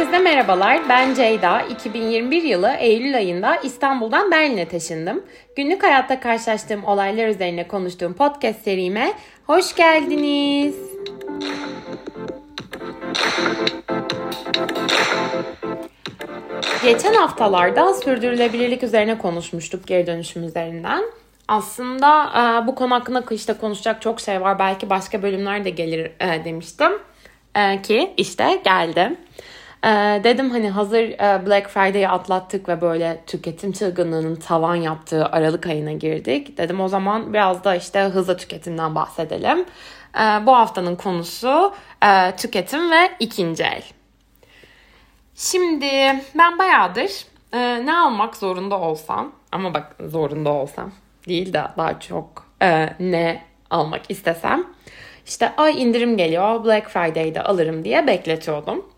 Herkese merhabalar. Ben Ceyda. 2021 yılı Eylül ayında İstanbul'dan Berlin'e taşındım. Günlük hayatta karşılaştığım olaylar üzerine konuştuğum podcast serime hoş geldiniz. Geçen haftalarda sürdürülebilirlik üzerine konuşmuştuk geri dönüşüm üzerinden. Aslında e, bu konu hakkında işte konuşacak çok şey var. Belki başka bölümler de gelir e, demiştim. E, ki işte geldi. E, dedim hani hazır e, Black Friday'i atlattık ve böyle tüketim çılgınlığının tavan yaptığı Aralık ayına girdik. Dedim o zaman biraz da işte hızlı tüketimden bahsedelim. E, bu haftanın konusu e, tüketim ve ikinci el. Şimdi ben bayağıdır e, ne almak zorunda olsam ama bak zorunda olsam değil de daha çok ne almak istesem işte ay indirim geliyor Black Friday'de alırım diye bekletiyordum.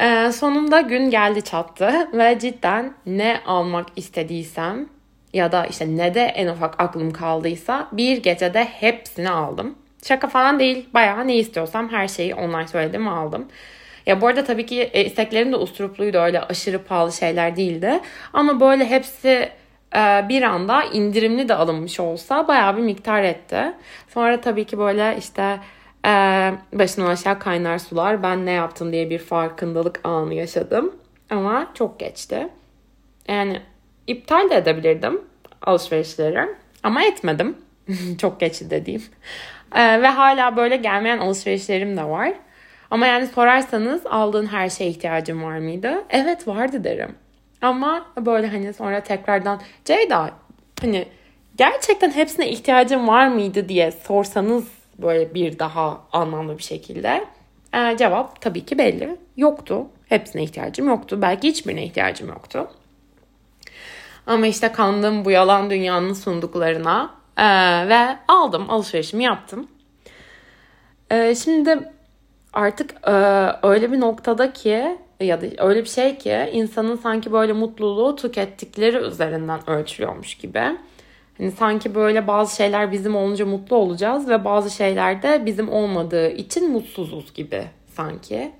E, sonunda gün geldi çattı ve cidden ne almak istediysem ya da işte ne de en ufak aklım kaldıysa bir gecede hepsini aldım. Şaka falan değil bayağı ne istiyorsam her şeyi online söyledim aldım. Ya bu arada tabii ki e, isteklerim de usturupluydu öyle aşırı pahalı şeyler değildi. Ama böyle hepsi e, bir anda indirimli de alınmış olsa bayağı bir miktar etti. Sonra tabii ki böyle işte e, başından aşağı kaynar sular ben ne yaptım diye bir farkındalık anı yaşadım. Ama çok geçti. Yani iptal de edebilirdim alışverişleri ama etmedim. çok geçti dediğim. Ve hala böyle gelmeyen alışverişlerim de var. Ama yani sorarsanız aldığın her şeye ihtiyacın var mıydı? Evet vardı derim. Ama böyle hani sonra tekrardan Ceyda hani gerçekten hepsine ihtiyacın var mıydı diye sorsanız böyle bir daha anlamlı bir şekilde ee, cevap tabii ki belli. Yoktu. Hepsine ihtiyacım yoktu. Belki hiçbirine ihtiyacım yoktu. Ama işte kandım bu yalan dünyanın sunduklarına ee, ve aldım alışverişimi yaptım. Ee, şimdi artık e, öyle bir noktada ki ya da öyle bir şey ki insanın sanki böyle mutluluğu tükettikleri üzerinden ölçülüyormuş gibi. Hani sanki böyle bazı şeyler bizim olunca mutlu olacağız ve bazı şeyler de bizim olmadığı için mutsuzuz gibi sanki.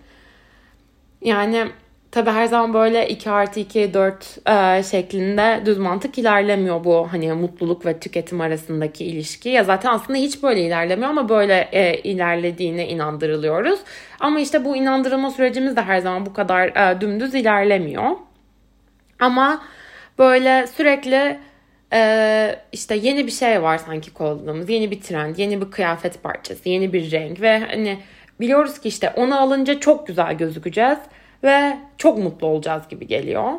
Yani Tabi her zaman böyle 2 artı 2 4 e, şeklinde düz mantık ilerlemiyor bu hani mutluluk ve tüketim arasındaki ilişki. Ya zaten aslında hiç böyle ilerlemiyor ama böyle e, ilerlediğine inandırılıyoruz. Ama işte bu inandırılma sürecimiz de her zaman bu kadar e, dümdüz ilerlemiyor. Ama böyle sürekli e, işte yeni bir şey var sanki kovaladığımız. Yeni bir trend, yeni bir kıyafet parçası, yeni bir renk ve hani biliyoruz ki işte onu alınca çok güzel gözükeceğiz ve çok mutlu olacağız gibi geliyor.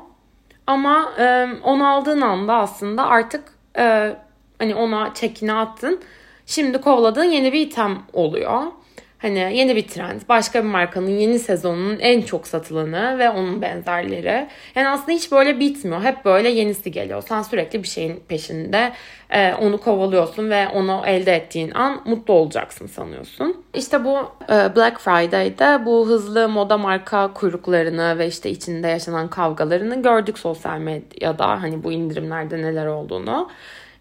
Ama e, onu aldığın anda aslında artık e, hani ona çekini attın. Şimdi kovaladığın yeni bir item oluyor. Hani yeni bir trend, başka bir markanın yeni sezonunun en çok satılanı ve onun benzerleri. Yani aslında hiç böyle bitmiyor. Hep böyle yenisi geliyor. Sen sürekli bir şeyin peşinde e, onu kovalıyorsun ve onu elde ettiğin an mutlu olacaksın sanıyorsun. İşte bu e, Black Friday'de bu hızlı moda marka kuyruklarını ve işte içinde yaşanan kavgalarını gördük sosyal medyada. Hani bu indirimlerde neler olduğunu.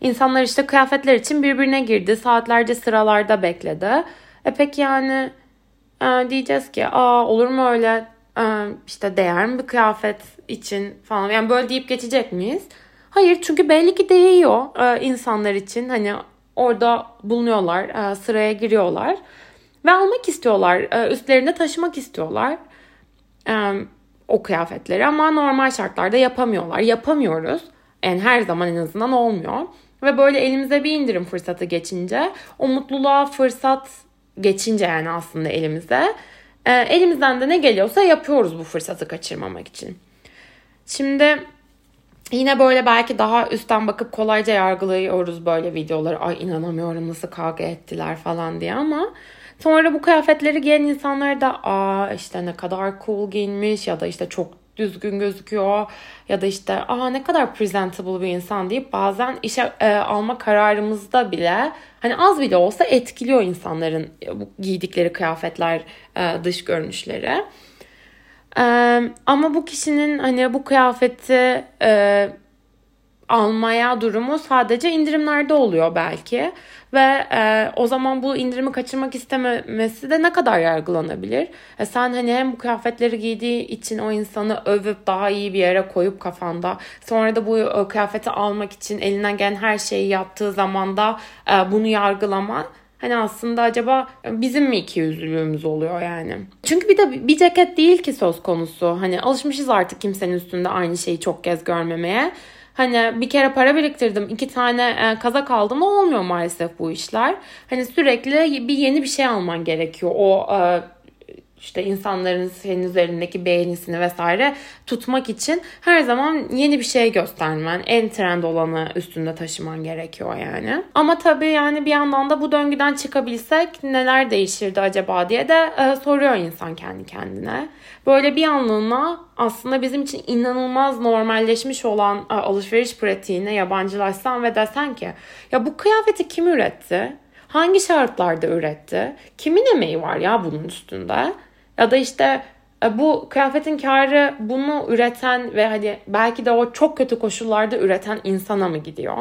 İnsanlar işte kıyafetler için birbirine girdi. Saatlerce sıralarda bekledi. E peki yani e, diyeceğiz ki aa olur mu öyle? E, işte değer mi bir kıyafet için? falan. Yani böyle deyip geçecek miyiz? Hayır çünkü belli ki değiyor e, insanlar için. Hani orada bulunuyorlar e, sıraya giriyorlar ve almak istiyorlar e, üstlerinde taşımak istiyorlar e, o kıyafetleri. Ama normal şartlarda yapamıyorlar. Yapamıyoruz. Yani her zaman en azından olmuyor. Ve böyle elimize bir indirim fırsatı geçince o mutluluğa fırsat geçince yani aslında elimize e, elimizden de ne geliyorsa yapıyoruz bu fırsatı kaçırmamak için. Şimdi yine böyle belki daha üstten bakıp kolayca yargılıyoruz böyle videoları. Ay inanamıyorum nasıl kavga ettiler falan diye ama sonra bu kıyafetleri giyen insanlar da aa işte ne kadar cool giyinmiş ya da işte çok düzgün gözüküyor ya da işte aa ne kadar presentable bir insan deyip bazen işe e, alma kararımızda bile hani az bile olsa etkiliyor insanların giydikleri kıyafetler e, dış görünüşleri. E, ama bu kişinin hani bu kıyafeti e, almaya durumu sadece indirimlerde oluyor belki. Ve e, o zaman bu indirimi kaçırmak istememesi de ne kadar yargılanabilir? E, sen hani hem bu kıyafetleri giydiği için o insanı övüp daha iyi bir yere koyup kafanda sonra da bu e, kıyafeti almak için elinden gelen her şeyi yaptığı zaman da e, bunu yargılama Hani aslında acaba bizim mi iki yüzlülüğümüz oluyor yani? Çünkü bir de bir ceket değil ki söz konusu. Hani alışmışız artık kimsenin üstünde aynı şeyi çok kez görmemeye. Hani bir kere para biriktirdim, iki tane e, kazak aldım olmuyor maalesef bu işler. Hani sürekli bir yeni bir şey alman gerekiyor. O e, işte insanların senin üzerindeki beğenisini vesaire tutmak için her zaman yeni bir şey göstermen, en trend olanı üstünde taşıman gerekiyor yani. Ama tabii yani bir yandan da bu döngüden çıkabilsek neler değişirdi acaba diye de e, soruyor insan kendi kendine. Böyle bir anlığına aslında bizim için inanılmaz normalleşmiş olan e, alışveriş pratiğine yabancılaşsan ve desen ki ya bu kıyafeti kim üretti? Hangi şartlarda üretti? Kimin emeği var ya bunun üstünde? Ya da işte e, bu kıyafetin karı bunu üreten ve hani belki de o çok kötü koşullarda üreten insana mı gidiyor?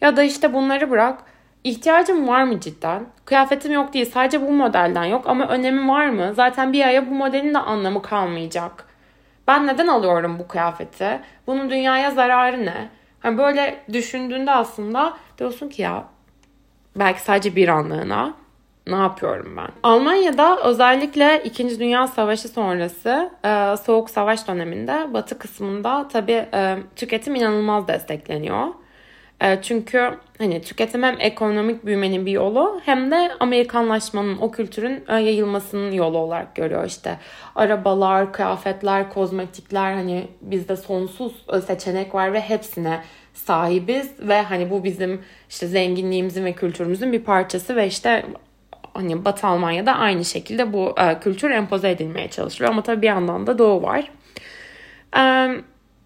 Ya da işte bunları bırak. İhtiyacım var mı cidden? Kıyafetim yok değil sadece bu modelden yok ama önemi var mı? Zaten bir aya bu modelin de anlamı kalmayacak. Ben neden alıyorum bu kıyafeti? Bunun dünyaya zararı ne? Yani böyle düşündüğünde aslında diyorsun ki ya belki sadece bir anlığına ne yapıyorum ben? Almanya'da özellikle 2. Dünya Savaşı sonrası e, Soğuk Savaş döneminde batı kısmında tabii e, tüketim inanılmaz destekleniyor. E, çünkü hani tüketim hem ekonomik büyümenin bir yolu hem de Amerikanlaşmanın, o kültürün yayılmasının yolu olarak görüyor işte. Arabalar, kıyafetler, kozmetikler hani bizde sonsuz seçenek var ve hepsine sahibiz ve hani bu bizim işte zenginliğimizin ve kültürümüzün bir parçası ve işte hani Batı Almanya'da aynı şekilde bu e, kültür empoze edilmeye çalışılıyor. Ama tabii bir yandan da Doğu var. E,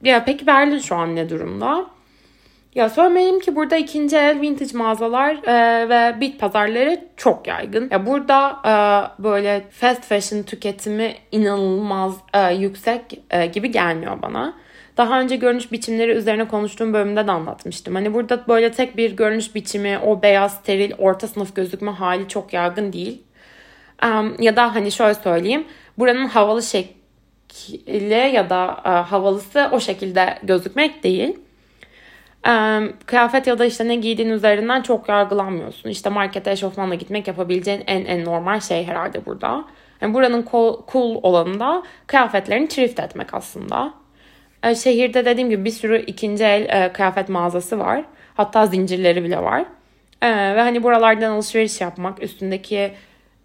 ya peki Berlin şu an ne durumda? Ya söylemeliyim ki burada ikinci el vintage mağazalar e, ve bit pazarları çok yaygın. Ya burada e, böyle fast fashion tüketimi inanılmaz e, yüksek e, gibi gelmiyor bana daha önce görünüş biçimleri üzerine konuştuğum bölümde de anlatmıştım. Hani burada böyle tek bir görünüş biçimi, o beyaz, steril, orta sınıf gözükme hali çok yaygın değil. Um, ya da hani şöyle söyleyeyim. Buranın havalı şekli ya da uh, havalısı o şekilde gözükmek değil. Um, kıyafet ya da işte ne giydiğin üzerinden çok yargılanmıyorsun. İşte markete eşofmanla gitmek yapabileceğin en en normal şey herhalde burada. Yani buranın cool olanı da kıyafetlerini thrift etmek aslında. E, şehirde dediğim gibi bir sürü ikinci el e, kıyafet mağazası var. Hatta zincirleri bile var. E, ve hani buralardan alışveriş yapmak, üstündeki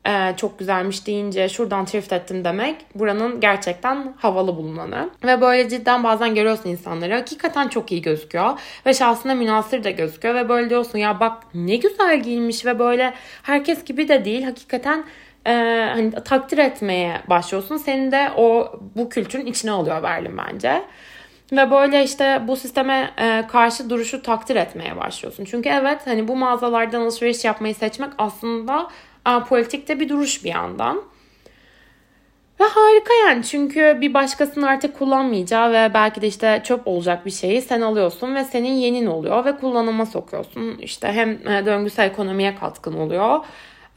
e, çok güzelmiş deyince şuradan thrift ettim demek buranın gerçekten havalı bulunanı. Ve böyle cidden bazen görüyorsun insanları hakikaten çok iyi gözüküyor ve şahsına münasır da gözüküyor ve böyle diyorsun ya bak ne güzel giyinmiş ve böyle herkes gibi de değil hakikaten e, hani takdir etmeye başlıyorsun. Seni de o bu kültürün içine alıyor Berlin bence. Ve böyle işte bu sisteme e, karşı duruşu takdir etmeye başlıyorsun. Çünkü evet hani bu mağazalardan alışveriş yapmayı seçmek aslında e, politikte bir duruş bir yandan. Ve harika yani çünkü bir başkasının artık kullanmayacağı ve belki de işte çöp olacak bir şeyi sen alıyorsun ve senin yenin oluyor ve kullanıma sokuyorsun. İşte hem e, döngüsel ekonomiye katkın oluyor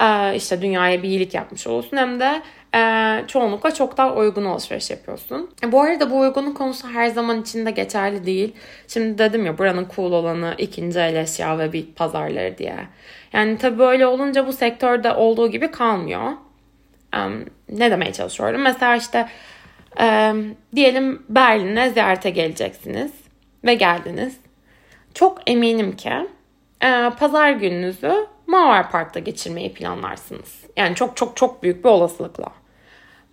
e, işte dünyaya bir iyilik yapmış olursun hem de e, çoğunlukla çok daha uygun alışveriş yapıyorsun. Bu arada bu uygunun konusu her zaman içinde geçerli değil. Şimdi dedim ya buranın cool olanı ikinci el eşya ve bir pazarları diye. Yani tabii böyle olunca bu sektörde olduğu gibi kalmıyor. E, ne demeye çalışıyorum? Mesela işte e, diyelim Berlin'e ziyarete geleceksiniz ve geldiniz. Çok eminim ki pazar gününüzü Mauer Park'ta geçirmeyi planlarsınız. Yani çok çok çok büyük bir olasılıkla.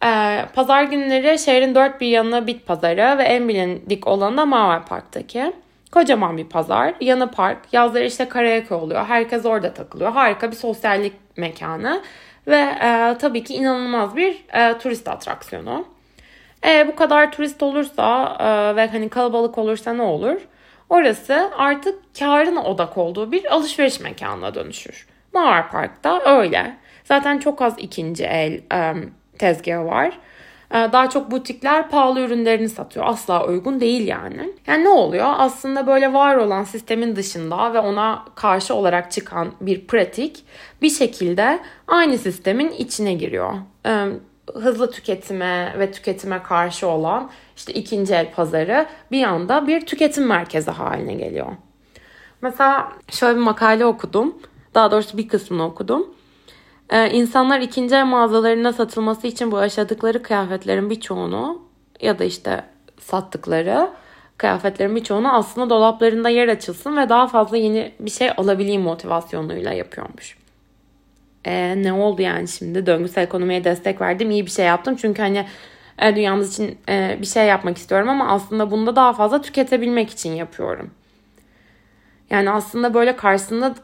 Ee, pazar günleri şehrin dört bir yanı bit pazarı ve en bilindik olanı da Mauer Park'taki. Kocaman bir pazar, yanı park, yazları işte karaoke oluyor. Herkes orada takılıyor. Harika bir sosyallik mekanı ve e, tabii ki inanılmaz bir e, turist atraksiyonu. E, bu kadar turist olursa e, ve hani kalabalık olursa ne olur? Orası artık karın odak olduğu bir alışveriş mekanına dönüşür. Mağar Park'ta öyle. Zaten çok az ikinci el um, tezgahı var. Daha çok butikler pahalı ürünlerini satıyor. Asla uygun değil yani. Yani ne oluyor? Aslında böyle var olan sistemin dışında ve ona karşı olarak çıkan bir pratik bir şekilde aynı sistemin içine giriyor. Hızlı tüketime ve tüketime karşı olan işte ikinci el pazarı bir anda bir tüketim merkezi haline geliyor. Mesela şöyle bir makale okudum. Daha doğrusu bir kısmını okudum. Ee, insanlar ikinci el mağazalarına satılması için bu yaşadıkları kıyafetlerin birçoğunu ya da işte sattıkları kıyafetlerin birçoğunu aslında dolaplarında yer açılsın ve daha fazla yeni bir şey alabileyim motivasyonuyla yapıyormuş. E, ne oldu yani şimdi döngüsel ekonomiye destek verdim iyi bir şey yaptım çünkü hani e, dünyamız için e, bir şey yapmak istiyorum ama aslında bunu da daha fazla tüketebilmek için yapıyorum. Yani aslında böyle karşısında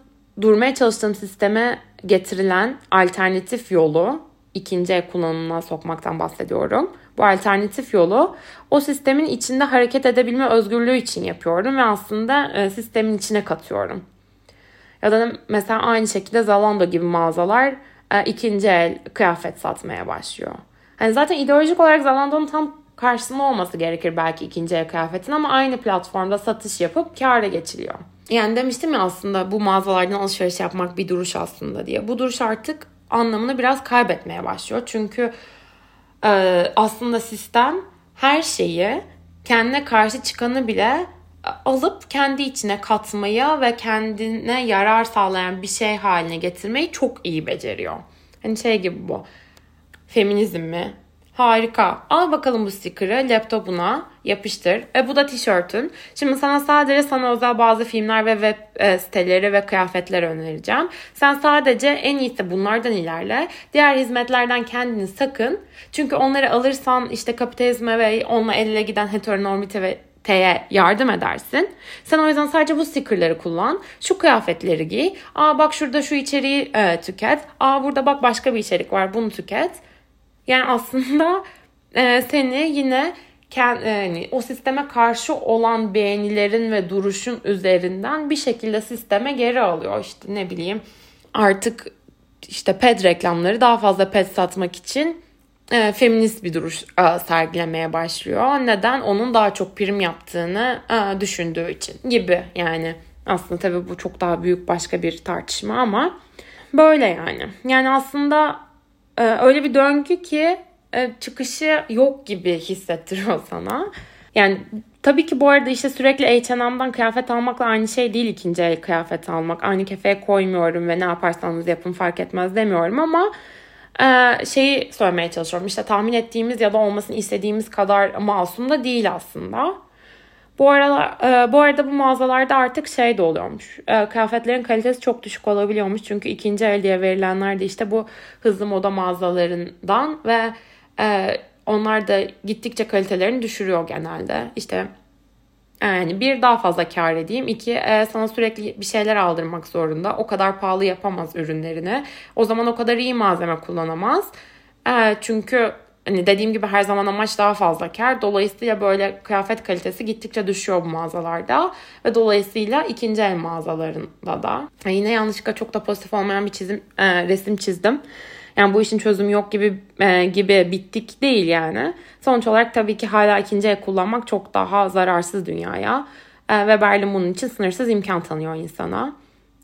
durmaya çalıştığım sisteme getirilen alternatif yolu ikinci el kullanımına sokmaktan bahsediyorum. Bu alternatif yolu o sistemin içinde hareket edebilme özgürlüğü için yapıyorum ve aslında e, sistemin içine katıyorum. Ya da mesela aynı şekilde Zalando gibi mağazalar e, ikinci el kıyafet satmaya başlıyor. Hani zaten ideolojik olarak Zalando'nun tam karşısında olması gerekir belki ikinci el kıyafetin ama aynı platformda satış yapıp kâra geçiliyor. Yani demiştim ya aslında bu mağazalardan alışveriş yapmak bir duruş aslında diye. Bu duruş artık anlamını biraz kaybetmeye başlıyor. Çünkü e, aslında sistem her şeyi kendine karşı çıkanı bile alıp kendi içine katmaya ve kendine yarar sağlayan bir şey haline getirmeyi çok iyi beceriyor. Hani şey gibi bu. Feminizm mi? Harika. Al bakalım bu sticker'ı laptopuna yapıştır. E bu da tişörtün. Şimdi sana sadece sana özel bazı filmler ve web e, siteleri ve kıyafetler önereceğim. Sen sadece en iyisi bunlardan ilerle. Diğer hizmetlerden kendini sakın. Çünkü onları alırsan işte kapitalizme ve onunla el ele giden T'ye yardım edersin. Sen o yüzden sadece bu stickerları kullan. Şu kıyafetleri giy. Aa bak şurada şu içeriği e, tüket. Aa burada bak başka bir içerik var bunu tüket. Yani aslında e, seni yine yani o sisteme karşı olan beğenilerin ve duruşun üzerinden bir şekilde sisteme geri alıyor. İşte ne bileyim artık işte ped reklamları daha fazla ped satmak için e, feminist bir duruş e, sergilemeye başlıyor. Neden? Onun daha çok prim yaptığını e, düşündüğü için gibi yani. Aslında tabii bu çok daha büyük başka bir tartışma ama böyle yani. Yani aslında e, öyle bir döngü ki e, çıkışı yok gibi hissettiriyor sana. Yani tabii ki bu arada işte sürekli H&M'dan kıyafet almakla aynı şey değil ikinci el kıyafet almak. Aynı kefeye koymuyorum ve ne yaparsanız yapın fark etmez demiyorum ama e, şeyi söylemeye çalışıyorum. İşte tahmin ettiğimiz ya da olmasını istediğimiz kadar masum da değil aslında. Bu arada, e, bu arada bu mağazalarda artık şey de oluyormuş. E, kıyafetlerin kalitesi çok düşük olabiliyormuş. Çünkü ikinci el diye verilenler de işte bu hızlı moda mağazalarından ve e, onlar da gittikçe kalitelerini düşürüyor genelde. İşte yani bir daha fazla kar edeyim. İki sana sürekli bir şeyler aldırmak zorunda. O kadar pahalı yapamaz ürünlerini. O zaman o kadar iyi malzeme kullanamaz. Çünkü hani dediğim gibi her zaman amaç daha fazla kar. Dolayısıyla böyle kıyafet kalitesi gittikçe düşüyor bu mağazalarda. Ve dolayısıyla ikinci el mağazalarında da. Yani yine yanlışlıkla çok da pozitif olmayan bir çizim e, resim çizdim. Yani bu işin çözümü yok gibi e, gibi bittik değil yani. Sonuç olarak tabii ki hala ikinci el kullanmak çok daha zararsız dünyaya. E, ve Berlin bunun için sınırsız imkan tanıyor insana.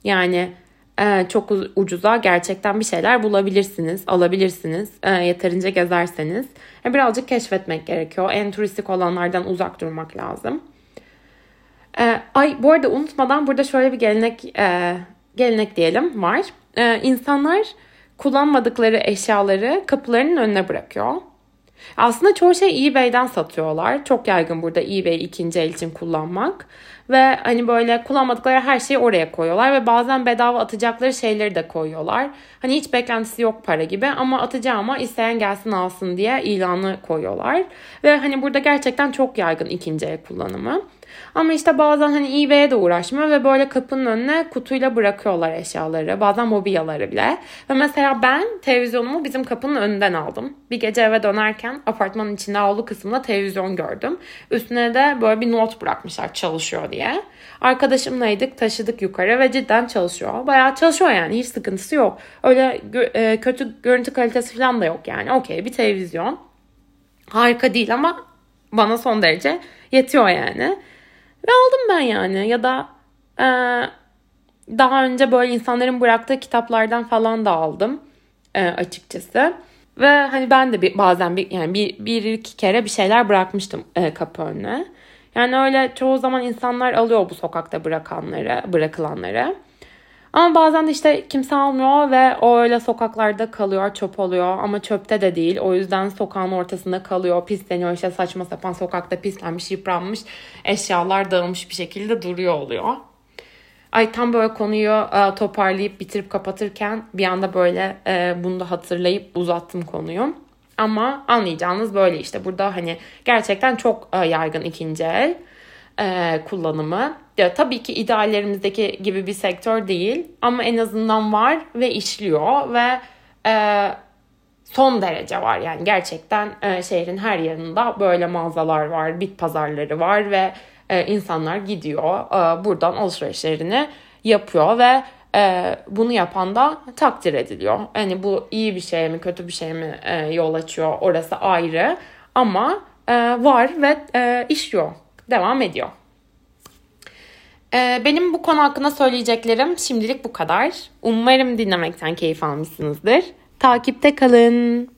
Yani e, çok ucuza gerçekten bir şeyler bulabilirsiniz, alabilirsiniz. E, yeterince gezerseniz. E, birazcık keşfetmek gerekiyor. En turistik olanlardan uzak durmak lazım. E, ay bu arada unutmadan burada şöyle bir gelenek e, gelenek diyelim var. E, insanlar kullanmadıkları eşyaları kapılarının önüne bırakıyor. Aslında çoğu şey eBay'den satıyorlar. Çok yaygın burada eBay ikinci el için kullanmak. Ve hani böyle kullanmadıkları her şeyi oraya koyuyorlar ve bazen bedava atacakları şeyleri de koyuyorlar. Hani hiç beklentisi yok para gibi ama atacağıma isteyen gelsin alsın diye ilanı koyuyorlar. Ve hani burada gerçekten çok yaygın ikinci el kullanımı. Ama işte bazen hani eBay'e de uğraşmıyor ve böyle kapının önüne kutuyla bırakıyorlar eşyaları. Bazen mobilyaları bile. Ve mesela ben televizyonumu bizim kapının önünden aldım. Bir gece eve dönerken apartmanın içinde avlu kısmında televizyon gördüm. Üstüne de böyle bir not bırakmışlar çalışıyor diye. Arkadaşımlaydık taşıdık yukarı ve cidden çalışıyor. Bayağı çalışıyor yani hiç sıkıntısı yok. Öyle e, kötü görüntü kalitesi falan da yok yani. Okey bir televizyon. harika değil ama bana son derece yetiyor yani. Ve aldım ben yani ya da e, daha önce böyle insanların bıraktığı kitaplardan falan da aldım e, açıkçası. Ve hani ben de bir, bazen bir yani bir, bir iki kere bir şeyler bırakmıştım e, kapı önüne. Yani öyle çoğu zaman insanlar alıyor bu sokakta bırakanları, bırakılanları. Ama bazen de işte kimse almıyor ve o öyle sokaklarda kalıyor, çöp oluyor ama çöpte de değil. O yüzden sokağın ortasında kalıyor, pisleniyor işte saçma sapan sokakta pislenmiş, yıpranmış, eşyalar dağılmış bir şekilde duruyor oluyor. Ay tam böyle konuyu e, toparlayıp bitirip kapatırken bir anda böyle e, bunu da hatırlayıp uzattım konuyu. Ama anlayacağınız böyle işte burada hani gerçekten çok e, yaygın ikinci el e, kullanımı. Ya, tabii ki ideallerimizdeki gibi bir sektör değil ama en azından var ve işliyor ve e, son derece var yani gerçekten e, şehrin her yanında böyle mağazalar var, bit pazarları var ve e, insanlar gidiyor e, buradan alışverişlerini yapıyor ve e, bunu yapan da takdir ediliyor. Yani bu iyi bir şey mi kötü bir şey mi e, yol açıyor orası ayrı ama e, var ve e, işliyor, devam ediyor. E, benim bu konu hakkında söyleyeceklerim şimdilik bu kadar. Umarım dinlemekten keyif almışsınızdır. Takipte kalın.